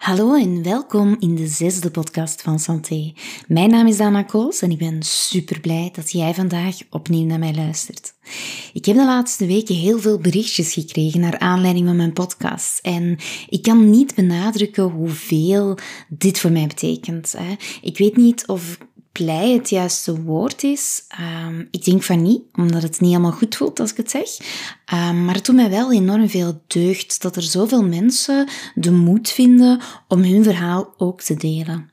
Hallo en welkom in de zesde podcast van Santé. Mijn naam is Dana Koos en ik ben super blij dat jij vandaag opnieuw naar mij luistert. Ik heb de laatste weken heel veel berichtjes gekregen naar aanleiding van mijn podcast en ik kan niet benadrukken hoeveel dit voor mij betekent. Ik weet niet of blij het juiste woord is. Um, ik denk van niet, omdat het niet helemaal goed voelt als ik het zeg. Um, maar het doet mij wel enorm veel deugd dat er zoveel mensen de moed vinden om hun verhaal ook te delen.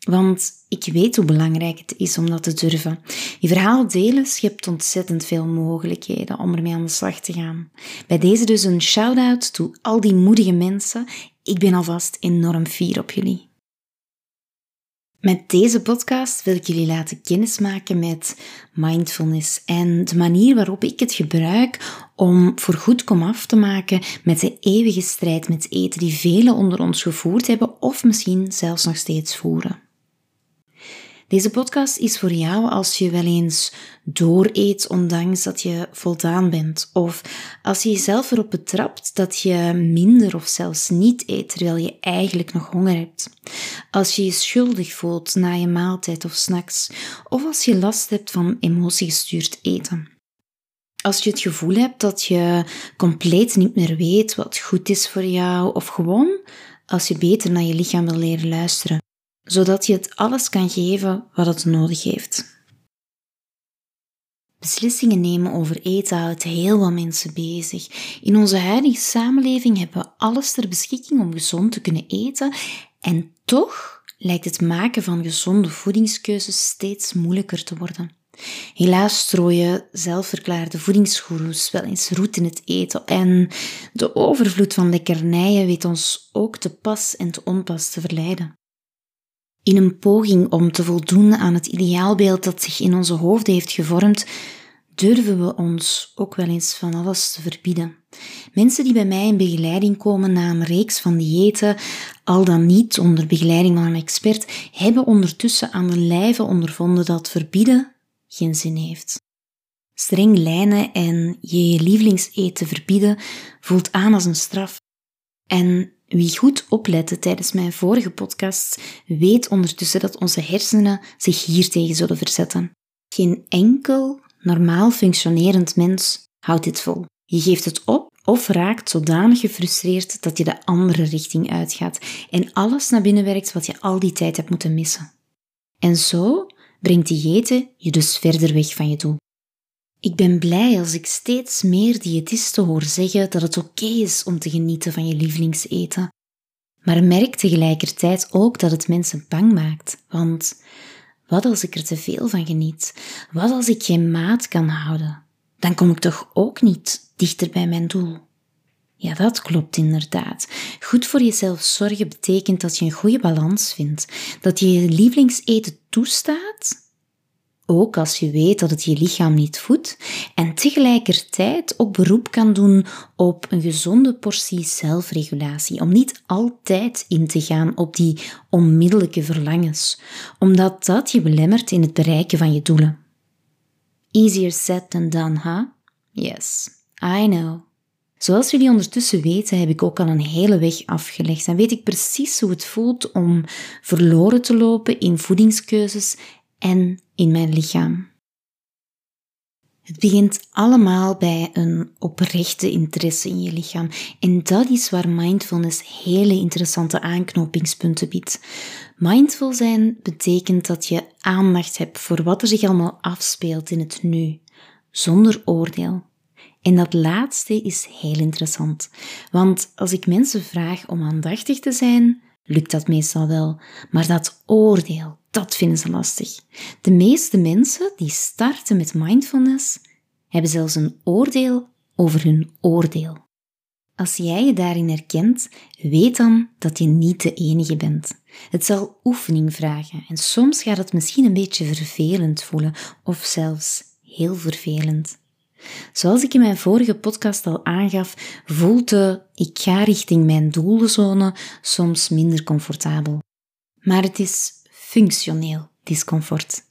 Want ik weet hoe belangrijk het is om dat te durven. Je verhaal delen schept ontzettend veel mogelijkheden om ermee aan de slag te gaan. Bij deze dus een shout-out to al die moedige mensen. Ik ben alvast enorm fier op jullie. Met deze podcast wil ik jullie laten kennismaken met mindfulness en de manier waarop ik het gebruik om voor goed komaf te maken met de eeuwige strijd met eten die velen onder ons gevoerd hebben of misschien zelfs nog steeds voeren. Deze podcast is voor jou als je wel eens dooreet ondanks dat je voldaan bent. Of als je jezelf erop betrapt dat je minder of zelfs niet eet terwijl je eigenlijk nog honger hebt. Als je je schuldig voelt na je maaltijd of snacks. Of als je last hebt van emotiegestuurd eten. Als je het gevoel hebt dat je compleet niet meer weet wat goed is voor jou, of gewoon als je beter naar je lichaam wil leren luisteren zodat je het alles kan geven wat het nodig heeft. Beslissingen nemen over eten houdt heel wat mensen bezig. In onze huidige samenleving hebben we alles ter beschikking om gezond te kunnen eten en toch lijkt het maken van gezonde voedingskeuzes steeds moeilijker te worden. Helaas strooien zelfverklaarde voedingsgoeroes wel eens roet in het eten en de overvloed van lekkernijen weet ons ook te pas en te onpas te verleiden. In een poging om te voldoen aan het ideaalbeeld dat zich in onze hoofden heeft gevormd, durven we ons ook wel eens van alles te verbieden. Mensen die bij mij in begeleiding komen na een reeks van diëten, al dan niet onder begeleiding van een expert, hebben ondertussen aan de lijve ondervonden dat verbieden geen zin heeft. Streng lijnen en je je lievelingseten verbieden voelt aan als een straf. En wie goed oplette tijdens mijn vorige podcast, weet ondertussen dat onze hersenen zich hiertegen zullen verzetten. Geen enkel normaal functionerend mens houdt dit vol. Je geeft het op of raakt zodanig gefrustreerd dat je de andere richting uitgaat en alles naar binnen werkt wat je al die tijd hebt moeten missen. En zo brengt diëten je dus verder weg van je doel. Ik ben blij als ik steeds meer diëtisten hoor zeggen dat het oké is om te genieten van je lievelingseten. Maar merk tegelijkertijd ook dat het mensen bang maakt. Want wat als ik er te veel van geniet? Wat als ik geen maat kan houden? Dan kom ik toch ook niet dichter bij mijn doel. Ja, dat klopt inderdaad. Goed voor jezelf zorgen betekent dat je een goede balans vindt, dat je je lievelingseten toestaat ook als je weet dat het je lichaam niet voedt en tegelijkertijd ook beroep kan doen op een gezonde portie zelfregulatie, om niet altijd in te gaan op die onmiddellijke verlangens, omdat dat je belemmert in het bereiken van je doelen. Easier said than done, huh? Yes, I know. Zoals jullie ondertussen weten, heb ik ook al een hele weg afgelegd en weet ik precies hoe het voelt om verloren te lopen in voedingskeuzes en in mijn lichaam. Het begint allemaal bij een oprechte interesse in je lichaam. En dat is waar mindfulness hele interessante aanknopingspunten biedt. Mindful zijn betekent dat je aandacht hebt voor wat er zich allemaal afspeelt in het nu, zonder oordeel. En dat laatste is heel interessant, want als ik mensen vraag om aandachtig te zijn, lukt dat meestal wel. Maar dat oordeel, dat vinden ze lastig. De meeste mensen die starten met mindfulness hebben zelfs een oordeel over hun oordeel. Als jij je daarin herkent, weet dan dat je niet de enige bent. Het zal oefening vragen en soms gaat het misschien een beetje vervelend voelen of zelfs heel vervelend. Zoals ik in mijn vorige podcast al aangaf, voelt de ik ga richting mijn doelzone soms minder comfortabel. Maar het is functioneel discomfort.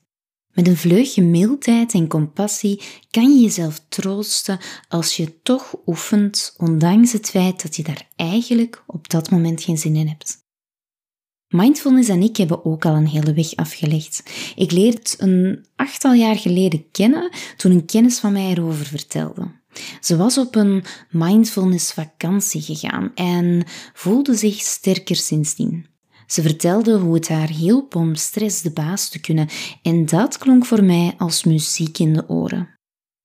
Met een vleugje mildheid en compassie kan je jezelf troosten als je toch oefent, ondanks het feit dat je daar eigenlijk op dat moment geen zin in hebt. Mindfulness en ik hebben ook al een hele weg afgelegd. Ik leerde het een achttal jaar geleden kennen toen een kennis van mij erover vertelde. Ze was op een mindfulness vakantie gegaan en voelde zich sterker sindsdien. Ze vertelde hoe het haar hielp om stress de baas te kunnen en dat klonk voor mij als muziek in de oren.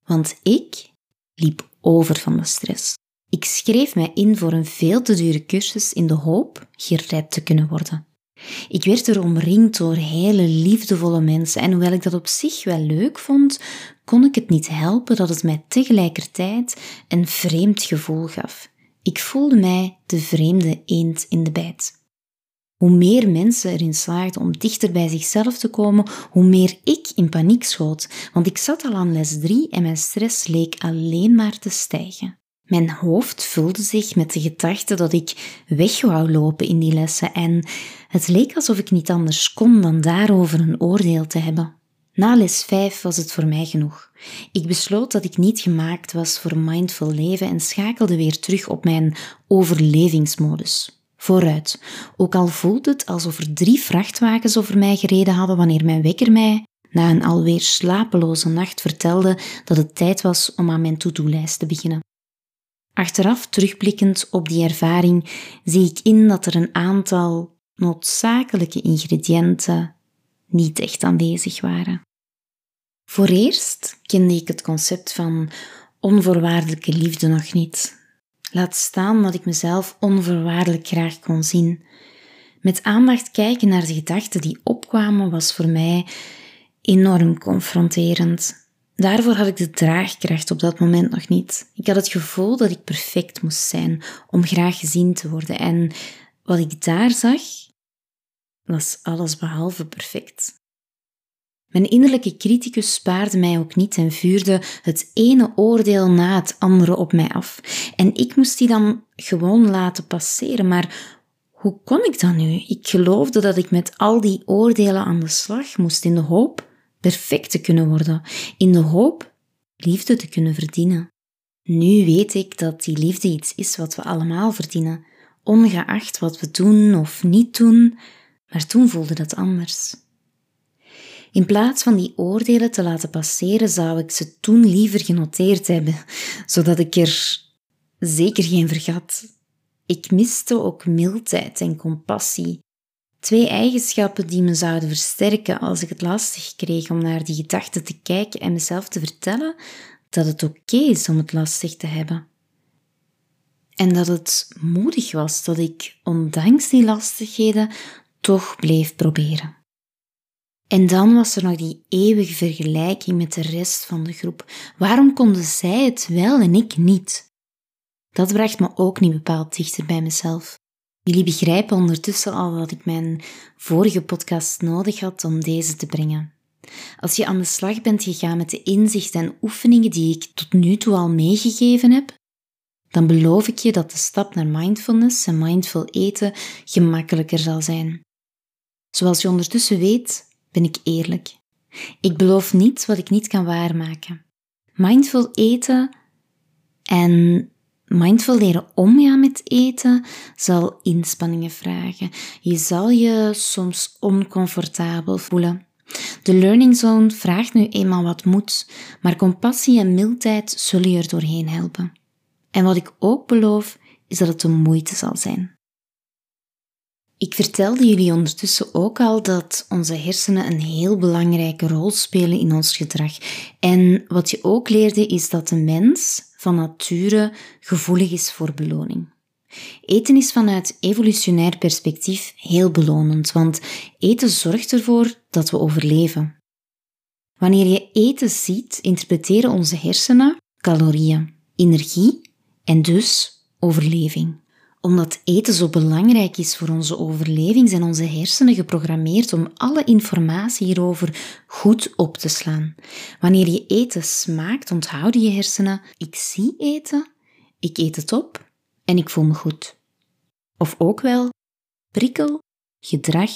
Want ik liep over van de stress. Ik schreef mij in voor een veel te dure cursus in de hoop gered te kunnen worden. Ik werd er omringd door hele liefdevolle mensen en hoewel ik dat op zich wel leuk vond, kon ik het niet helpen dat het mij tegelijkertijd een vreemd gevoel gaf. Ik voelde mij de vreemde eend in de bijt. Hoe meer mensen erin slaagden om dichter bij zichzelf te komen, hoe meer ik in paniek schoot, want ik zat al aan les 3 en mijn stress leek alleen maar te stijgen. Mijn hoofd vulde zich met de gedachte dat ik weg wou lopen in die lessen en het leek alsof ik niet anders kon dan daarover een oordeel te hebben. Na les 5 was het voor mij genoeg. Ik besloot dat ik niet gemaakt was voor mindful leven en schakelde weer terug op mijn overlevingsmodus. Vooruit, ook al voelde het alsof er drie vrachtwagens over mij gereden hadden wanneer mijn wekker mij na een alweer slapeloze nacht vertelde dat het tijd was om aan mijn to-do-lijst te beginnen. Achteraf terugblikkend op die ervaring zie ik in dat er een aantal noodzakelijke ingrediënten niet echt aanwezig waren. Voor eerst kende ik het concept van onvoorwaardelijke liefde nog niet. Laat staan dat ik mezelf onvoorwaardelijk graag kon zien. Met aandacht kijken naar de gedachten die opkwamen was voor mij enorm confronterend. Daarvoor had ik de draagkracht op dat moment nog niet. Ik had het gevoel dat ik perfect moest zijn om graag gezien te worden. En wat ik daar zag, was alles behalve perfect. Mijn innerlijke criticus spaarde mij ook niet en vuurde het ene oordeel na het andere op mij af. En ik moest die dan gewoon laten passeren. Maar hoe kon ik dat nu? Ik geloofde dat ik met al die oordelen aan de slag moest in de hoop perfect te kunnen worden, in de hoop liefde te kunnen verdienen. Nu weet ik dat die liefde iets is wat we allemaal verdienen, ongeacht wat we doen of niet doen, maar toen voelde dat anders. In plaats van die oordelen te laten passeren, zou ik ze toen liever genoteerd hebben, zodat ik er zeker geen vergat. Ik miste ook mildheid en compassie, Twee eigenschappen die me zouden versterken als ik het lastig kreeg om naar die gedachten te kijken en mezelf te vertellen dat het oké is om het lastig te hebben. En dat het moedig was dat ik, ondanks die lastigheden, toch bleef proberen. En dan was er nog die eeuwige vergelijking met de rest van de groep. Waarom konden zij het wel en ik niet? Dat bracht me ook niet bepaald dichter bij mezelf. Jullie begrijpen ondertussen al dat ik mijn vorige podcast nodig had om deze te brengen. Als je aan de slag bent gegaan met de inzichten en oefeningen die ik tot nu toe al meegegeven heb, dan beloof ik je dat de stap naar mindfulness en mindful eten gemakkelijker zal zijn. Zoals je ondertussen weet, ben ik eerlijk. Ik beloof niets wat ik niet kan waarmaken. Mindful eten en Mindful leren omgaan met eten zal inspanningen vragen. Je zal je soms oncomfortabel voelen. De learning zone vraagt nu eenmaal wat moed, maar compassie en mildheid zullen je er doorheen helpen. En wat ik ook beloof, is dat het de moeite zal zijn. Ik vertelde jullie ondertussen ook al dat onze hersenen een heel belangrijke rol spelen in ons gedrag. En wat je ook leerde is dat de mens van nature gevoelig is voor beloning. Eten is vanuit evolutionair perspectief heel belonend, want eten zorgt ervoor dat we overleven. Wanneer je eten ziet, interpreteren onze hersenen calorieën, energie en dus overleving omdat eten zo belangrijk is voor onze overleving, zijn onze hersenen geprogrammeerd om alle informatie hierover goed op te slaan. Wanneer je eten smaakt, onthouden je hersenen: ik zie eten, ik eet het op en ik voel me goed. Of ook wel prikkel, gedrag,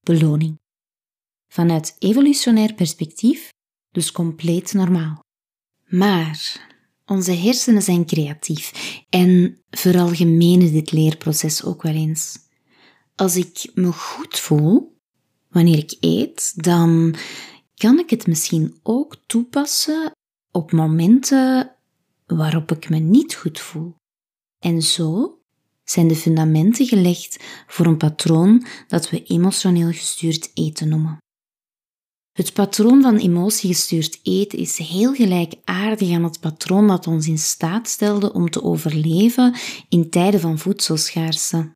beloning. Vanuit evolutionair perspectief dus compleet normaal. Maar onze hersenen zijn creatief en veralgemenen dit leerproces ook wel eens. Als ik me goed voel wanneer ik eet, dan kan ik het misschien ook toepassen op momenten waarop ik me niet goed voel. En zo zijn de fundamenten gelegd voor een patroon dat we emotioneel gestuurd eten noemen. Het patroon van emotiegestuurd eten is heel gelijkaardig aan het patroon dat ons in staat stelde om te overleven in tijden van voedselschaarste.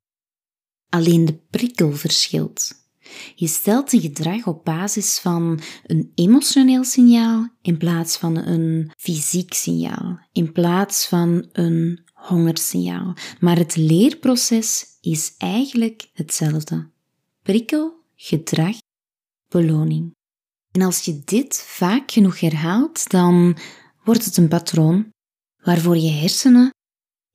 Alleen de prikkel verschilt. Je stelt een gedrag op basis van een emotioneel signaal in plaats van een fysiek signaal, in plaats van een hongersignaal. Maar het leerproces is eigenlijk hetzelfde. Prikkel, gedrag, beloning. En als je dit vaak genoeg herhaalt, dan wordt het een patroon waarvoor je hersenen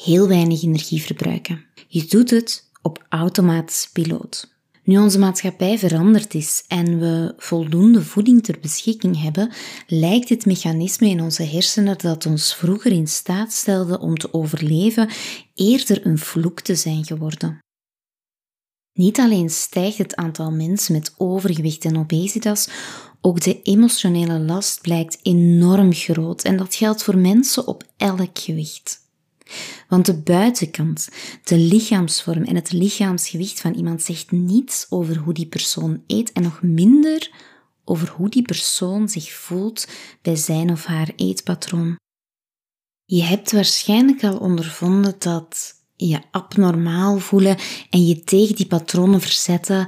heel weinig energie verbruiken. Je doet het op automatisch piloot. Nu onze maatschappij veranderd is en we voldoende voeding ter beschikking hebben, lijkt het mechanisme in onze hersenen dat ons vroeger in staat stelde om te overleven eerder een vloek te zijn geworden. Niet alleen stijgt het aantal mensen met overgewicht en obesitas, ook de emotionele last blijkt enorm groot en dat geldt voor mensen op elk gewicht. Want de buitenkant, de lichaamsvorm en het lichaamsgewicht van iemand zegt niets over hoe die persoon eet en nog minder over hoe die persoon zich voelt bij zijn of haar eetpatroon. Je hebt waarschijnlijk al ondervonden dat je abnormaal voelen en je tegen die patronen verzetten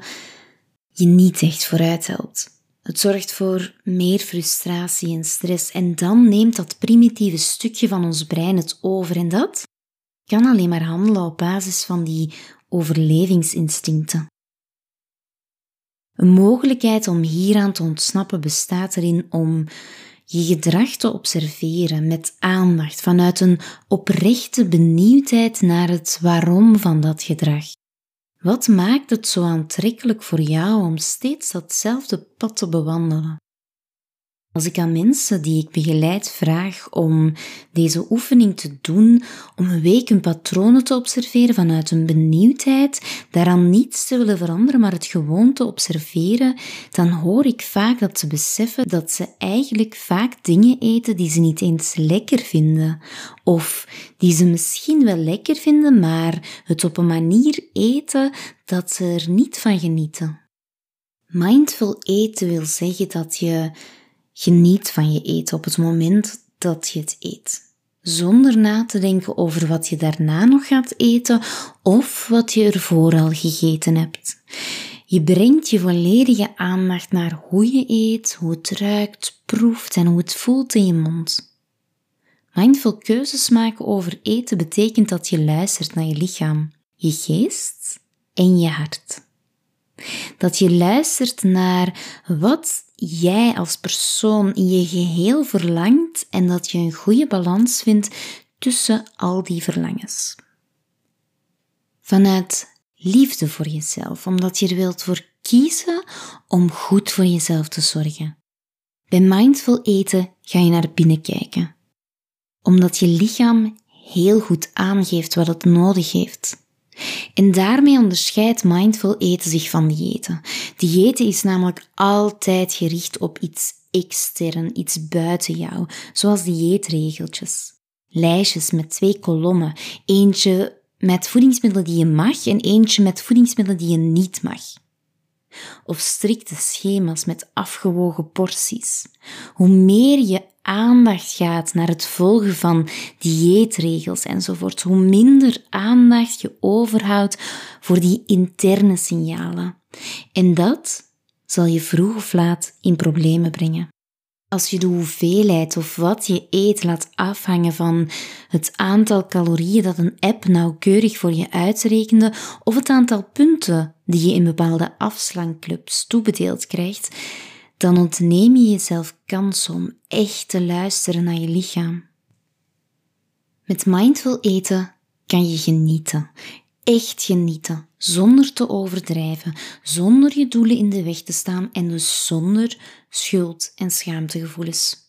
je niet echt vooruit helpt. Het zorgt voor meer frustratie en stress en dan neemt dat primitieve stukje van ons brein het over en dat kan alleen maar handelen op basis van die overlevingsinstincten. Een mogelijkheid om hieraan te ontsnappen bestaat erin om je gedrag te observeren met aandacht vanuit een oprechte benieuwdheid naar het waarom van dat gedrag. Wat maakt het zo aantrekkelijk voor jou om steeds datzelfde pad te bewandelen? Als ik aan mensen die ik begeleid vraag om deze oefening te doen, om een week hun patronen te observeren vanuit een benieuwdheid, daaraan niets te willen veranderen, maar het gewoon te observeren, dan hoor ik vaak dat ze beseffen dat ze eigenlijk vaak dingen eten die ze niet eens lekker vinden. Of die ze misschien wel lekker vinden, maar het op een manier eten dat ze er niet van genieten. Mindful eten wil zeggen dat je Geniet van je eten op het moment dat je het eet. Zonder na te denken over wat je daarna nog gaat eten of wat je ervoor al gegeten hebt. Je brengt je volledige aandacht naar hoe je eet, hoe het ruikt, proeft en hoe het voelt in je mond. Mindful keuzes maken over eten betekent dat je luistert naar je lichaam, je geest en je hart. Dat je luistert naar wat jij als persoon in je geheel verlangt en dat je een goede balans vindt tussen al die verlangens. Vanuit liefde voor jezelf, omdat je er wilt voor kiezen om goed voor jezelf te zorgen. Bij mindful eten ga je naar binnen kijken, omdat je lichaam heel goed aangeeft wat het nodig heeft. En daarmee onderscheidt mindful eten zich van diëten. Diëten is namelijk altijd gericht op iets extern, iets buiten jou, zoals dieetregeltjes. Lijstjes met twee kolommen, eentje met voedingsmiddelen die je mag en eentje met voedingsmiddelen die je niet mag. Of strikte schema's met afgewogen porties. Hoe meer je aandacht gaat naar het volgen van dieetregels enzovoort, hoe minder aandacht je overhoudt voor die interne signalen. En dat zal je vroeg of laat in problemen brengen. Als je de hoeveelheid of wat je eet laat afhangen van het aantal calorieën dat een app nauwkeurig voor je uitrekende of het aantal punten die je in bepaalde afslankclubs toebedeeld krijgt, dan ontneem je jezelf kans om echt te luisteren naar je lichaam. Met mindful eten kan je genieten, echt genieten, zonder te overdrijven, zonder je doelen in de weg te staan en dus zonder schuld- en schaamtegevoelens.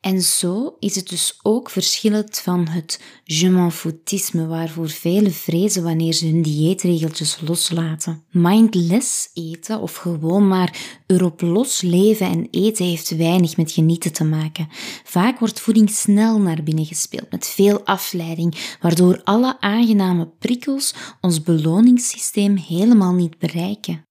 En zo is het dus ook verschillend van het je m'en foutisme waarvoor velen vrezen wanneer ze hun dieetregeltjes loslaten. Mindless eten of gewoon maar erop los leven en eten heeft weinig met genieten te maken. Vaak wordt voeding snel naar binnen gespeeld met veel afleiding, waardoor alle aangename prikkels ons beloningssysteem helemaal niet bereiken.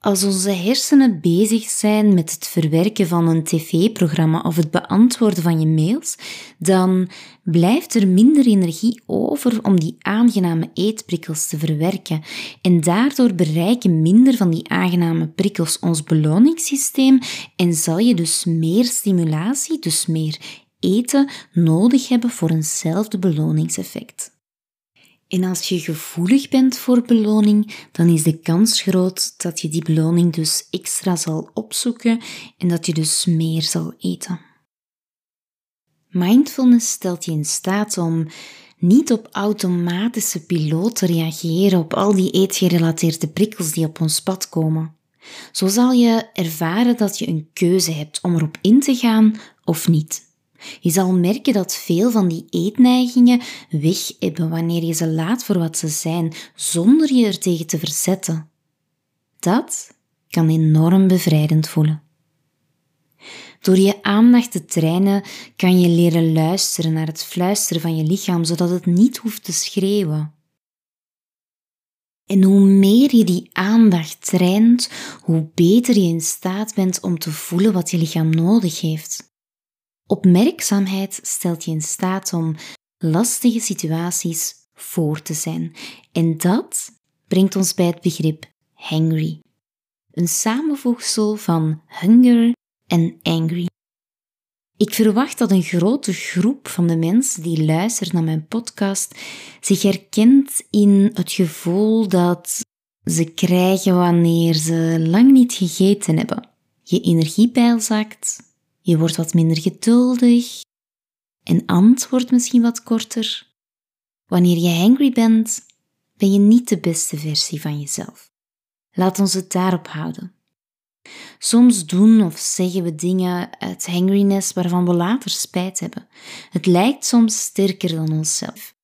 Als onze hersenen bezig zijn met het verwerken van een tv-programma of het beantwoorden van je mails, dan blijft er minder energie over om die aangename eetprikkels te verwerken. En daardoor bereiken minder van die aangename prikkels ons beloningssysteem en zal je dus meer stimulatie, dus meer eten, nodig hebben voor eenzelfde beloningseffect. En als je gevoelig bent voor beloning, dan is de kans groot dat je die beloning dus extra zal opzoeken en dat je dus meer zal eten. Mindfulness stelt je in staat om niet op automatische piloot te reageren op al die eetgerelateerde prikkels die op ons pad komen. Zo zal je ervaren dat je een keuze hebt om erop in te gaan of niet. Je zal merken dat veel van die eetneigingen weg hebben wanneer je ze laat voor wat ze zijn, zonder je er tegen te verzetten. Dat kan enorm bevrijdend voelen. Door je aandacht te trainen kan je leren luisteren naar het fluisteren van je lichaam, zodat het niet hoeft te schreeuwen. En hoe meer je die aandacht traint, hoe beter je in staat bent om te voelen wat je lichaam nodig heeft. Opmerkzaamheid stelt je in staat om lastige situaties voor te zijn. En dat brengt ons bij het begrip hangry. Een samenvoegsel van hunger en angry. Ik verwacht dat een grote groep van de mensen die luistert naar mijn podcast zich herkent in het gevoel dat ze krijgen wanneer ze lang niet gegeten hebben. Je energiepeil zakt, je wordt wat minder geduldig en antwoordt misschien wat korter. Wanneer je hangry bent, ben je niet de beste versie van jezelf. Laat ons het daarop houden. Soms doen of zeggen we dingen uit hangriness waarvan we later spijt hebben. Het lijkt soms sterker dan onszelf.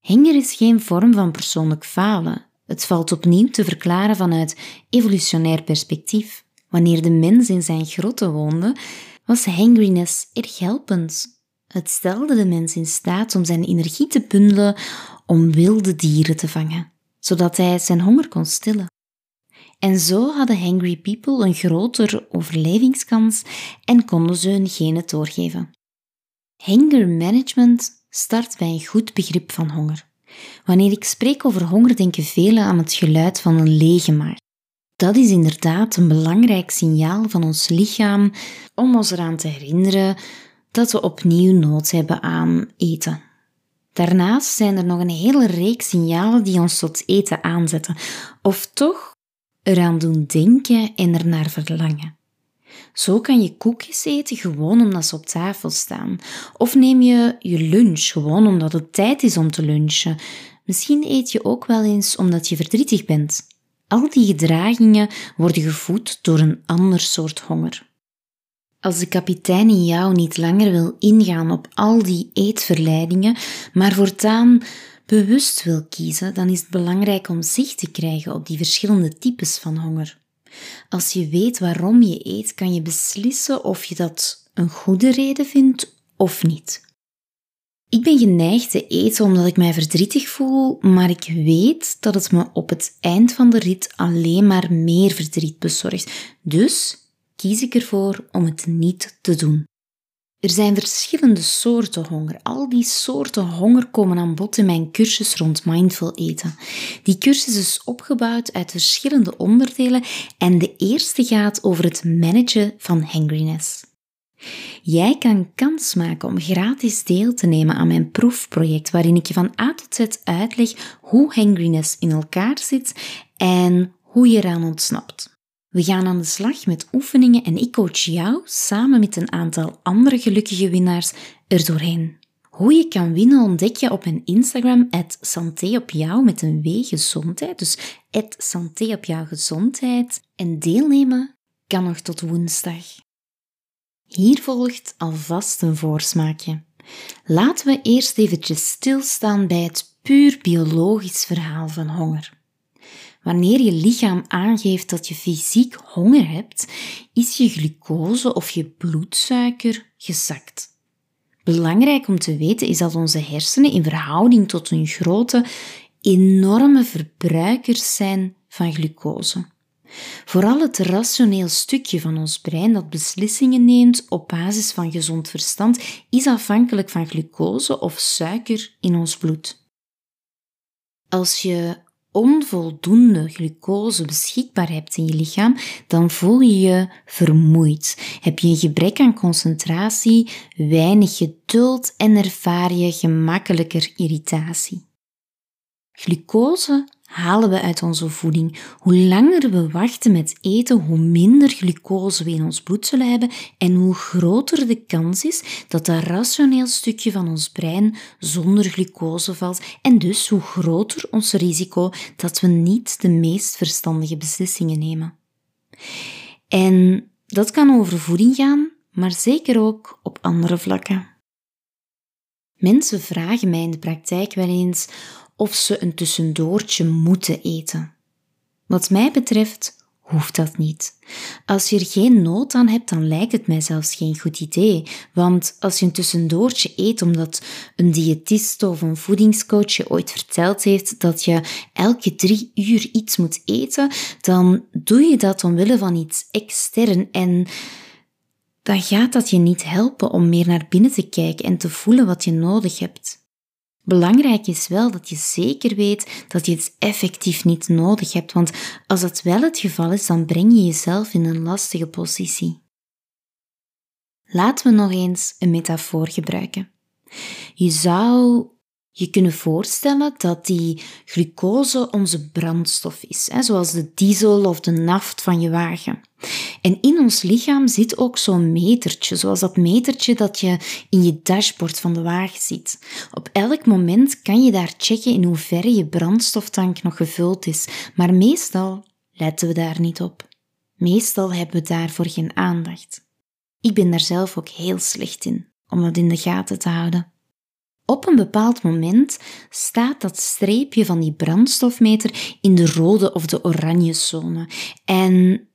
Hanger is geen vorm van persoonlijk falen. Het valt opnieuw te verklaren vanuit evolutionair perspectief. Wanneer de mens in zijn grotten woonde, was hangriness erg helpend. Het stelde de mens in staat om zijn energie te bundelen om wilde dieren te vangen, zodat hij zijn honger kon stillen. En zo hadden hangry people een grotere overlevingskans en konden ze hun genen doorgeven. Hunger management start bij een goed begrip van honger. Wanneer ik spreek over honger denken velen aan het geluid van een lege maag. Dat is inderdaad een belangrijk signaal van ons lichaam om ons eraan te herinneren dat we opnieuw nood hebben aan eten. Daarnaast zijn er nog een hele reeks signalen die ons tot eten aanzetten, of toch eraan doen denken en ernaar verlangen. Zo kan je koekjes eten gewoon omdat ze op tafel staan. Of neem je je lunch gewoon omdat het tijd is om te lunchen. Misschien eet je ook wel eens omdat je verdrietig bent. Al die gedragingen worden gevoed door een ander soort honger. Als de kapitein in jou niet langer wil ingaan op al die eetverleidingen, maar voortaan bewust wil kiezen, dan is het belangrijk om zicht te krijgen op die verschillende types van honger. Als je weet waarom je eet, kan je beslissen of je dat een goede reden vindt of niet. Ik ben geneigd te eten omdat ik mij verdrietig voel, maar ik weet dat het me op het eind van de rit alleen maar meer verdriet bezorgt. Dus kies ik ervoor om het niet te doen. Er zijn verschillende soorten honger. Al die soorten honger komen aan bod in mijn cursus rond mindful eten. Die cursus is opgebouwd uit verschillende onderdelen en de eerste gaat over het managen van hangriness. Jij kan kans maken om gratis deel te nemen aan mijn proefproject, waarin ik je van A tot Z uitleg hoe hangriness in elkaar zit en hoe je eraan ontsnapt. We gaan aan de slag met oefeningen en ik coach jou samen met een aantal andere gelukkige winnaars er doorheen. Hoe je kan winnen ontdek je op mijn Instagram, Santé op met een W gezondheid, dus Santé op jouw gezondheid. En deelnemen kan nog tot woensdag. Hier volgt alvast een voorsmaakje. Laten we eerst eventjes stilstaan bij het puur biologisch verhaal van honger. Wanneer je lichaam aangeeft dat je fysiek honger hebt, is je glucose of je bloedsuiker gezakt. Belangrijk om te weten is dat onze hersenen in verhouding tot hun grootte enorme verbruikers zijn van glucose. Vooral het rationeel stukje van ons brein dat beslissingen neemt op basis van gezond verstand is afhankelijk van glucose of suiker in ons bloed. Als je onvoldoende glucose beschikbaar hebt in je lichaam, dan voel je je vermoeid. Heb je een gebrek aan concentratie, weinig geduld en ervaar je gemakkelijker irritatie. Glucose halen we uit onze voeding. Hoe langer we wachten met eten, hoe minder glucose we in ons bloed zullen hebben en hoe groter de kans is dat dat rationeel stukje van ons brein zonder glucose valt en dus hoe groter ons risico dat we niet de meest verstandige beslissingen nemen. En dat kan over voeding gaan, maar zeker ook op andere vlakken. Mensen vragen mij in de praktijk wel eens of ze een tussendoortje moeten eten. Wat mij betreft hoeft dat niet. Als je er geen nood aan hebt, dan lijkt het mij zelfs geen goed idee. Want als je een tussendoortje eet omdat een diëtist of een voedingscoach je ooit verteld heeft dat je elke drie uur iets moet eten, dan doe je dat omwille van iets extern en dan gaat dat je niet helpen om meer naar binnen te kijken en te voelen wat je nodig hebt. Belangrijk is wel dat je zeker weet dat je het effectief niet nodig hebt, want als dat wel het geval is, dan breng je jezelf in een lastige positie. Laten we nog eens een metafoor gebruiken. Je zou je kunnen voorstellen dat die glucose onze brandstof is, hè, zoals de diesel of de naft van je wagen. En in ons lichaam zit ook zo'n metertje, zoals dat metertje dat je in je dashboard van de wagen ziet. Op elk moment kan je daar checken in hoeverre je brandstoftank nog gevuld is, maar meestal letten we daar niet op. Meestal hebben we daarvoor geen aandacht. Ik ben daar zelf ook heel slecht in, om dat in de gaten te houden. Op een bepaald moment staat dat streepje van die brandstofmeter in de rode of de oranje zone. En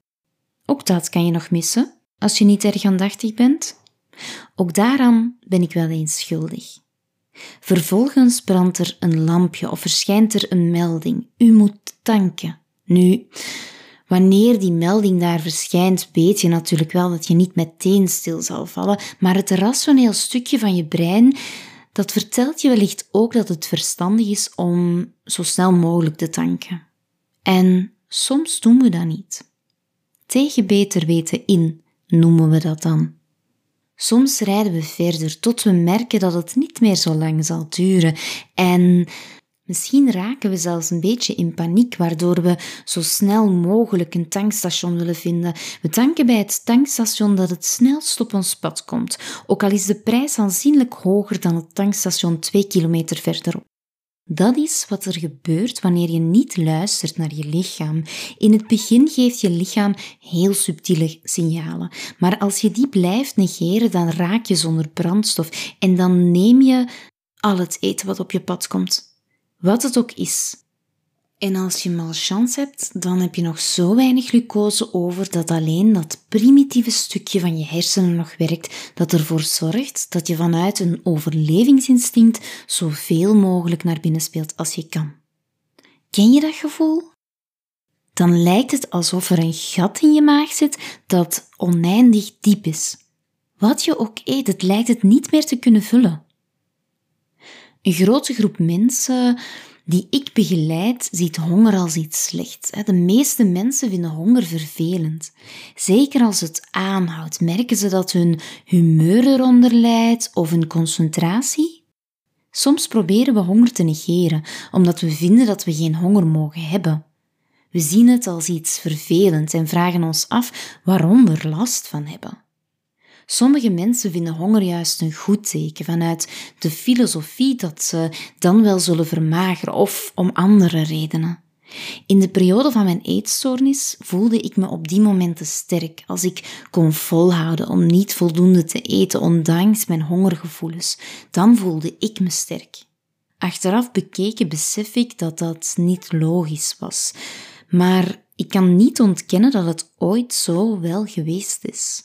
ook dat kan je nog missen als je niet erg aandachtig bent. Ook daaraan ben ik wel eens schuldig. Vervolgens brandt er een lampje of verschijnt er een melding. U moet tanken. Nu, wanneer die melding daar verschijnt, weet je natuurlijk wel dat je niet meteen stil zal vallen, maar het rationeel stukje van je brein dat vertelt je wellicht ook dat het verstandig is om zo snel mogelijk te tanken. En soms doen we dat niet. Tegen beter weten in noemen we dat dan. Soms rijden we verder tot we merken dat het niet meer zo lang zal duren en Misschien raken we zelfs een beetje in paniek, waardoor we zo snel mogelijk een tankstation willen vinden. We tanken bij het tankstation dat het snelst op ons pad komt, ook al is de prijs aanzienlijk hoger dan het tankstation twee kilometer verderop. Dat is wat er gebeurt wanneer je niet luistert naar je lichaam. In het begin geeft je lichaam heel subtiele signalen, maar als je die blijft negeren, dan raak je zonder brandstof en dan neem je al het eten wat op je pad komt wat het ook is. En als je malchance hebt, dan heb je nog zo weinig glucose over dat alleen dat primitieve stukje van je hersenen nog werkt, dat ervoor zorgt dat je vanuit een overlevingsinstinct zoveel mogelijk naar binnen speelt als je kan. Ken je dat gevoel? Dan lijkt het alsof er een gat in je maag zit dat oneindig diep is. Wat je ook eet, het lijkt het niet meer te kunnen vullen. Een grote groep mensen die ik begeleid ziet honger als iets slechts. De meeste mensen vinden honger vervelend. Zeker als het aanhoudt, merken ze dat hun humeur eronder lijdt of hun concentratie. Soms proberen we honger te negeren, omdat we vinden dat we geen honger mogen hebben. We zien het als iets vervelends en vragen ons af waarom we er last van hebben. Sommige mensen vinden honger juist een goed teken vanuit de filosofie dat ze dan wel zullen vermageren of om andere redenen. In de periode van mijn eetstoornis voelde ik me op die momenten sterk, als ik kon volhouden om niet voldoende te eten ondanks mijn hongergevoelens. Dan voelde ik me sterk. Achteraf bekeken besef ik dat dat niet logisch was, maar ik kan niet ontkennen dat het ooit zo wel geweest is.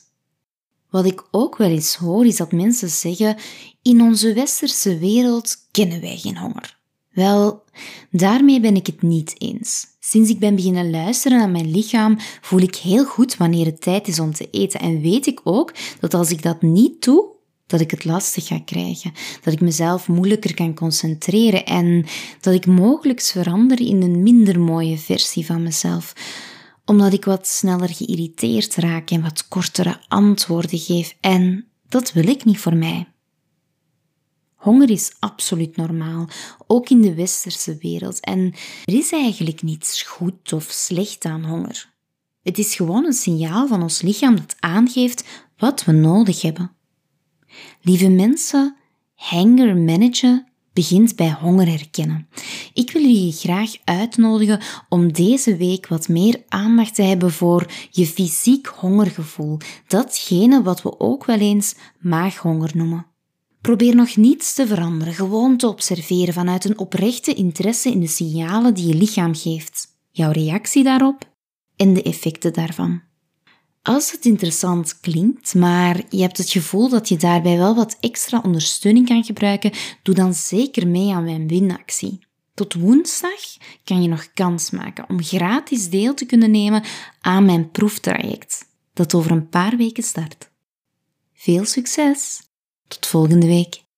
Wat ik ook wel eens hoor is dat mensen zeggen: in onze westerse wereld kennen wij geen honger. Wel, daarmee ben ik het niet eens. Sinds ik ben beginnen luisteren naar mijn lichaam, voel ik heel goed wanneer het tijd is om te eten en weet ik ook dat als ik dat niet doe, dat ik het lastig ga krijgen, dat ik mezelf moeilijker kan concentreren en dat ik mogelijk verander in een minder mooie versie van mezelf, omdat ik wat sneller geïrriteerd raak en wat kortere antwoorden geef en dat wil ik niet voor mij. Honger is absoluut normaal, ook in de westerse wereld, en er is eigenlijk niets goed of slecht aan honger. Het is gewoon een signaal van ons lichaam dat aangeeft wat we nodig hebben. Lieve mensen, hunger managen begint bij honger herkennen. Ik wil jullie graag uitnodigen om deze week wat meer aandacht te hebben voor je fysiek hongergevoel, datgene wat we ook wel eens maaghonger noemen. Probeer nog niets te veranderen, gewoon te observeren vanuit een oprechte interesse in de signalen die je lichaam geeft, jouw reactie daarop en de effecten daarvan. Als het interessant klinkt, maar je hebt het gevoel dat je daarbij wel wat extra ondersteuning kan gebruiken, doe dan zeker mee aan mijn winactie. Tot woensdag kan je nog kans maken om gratis deel te kunnen nemen aan mijn proeftraject, dat over een paar weken start. Veel succes! Tot volgende week.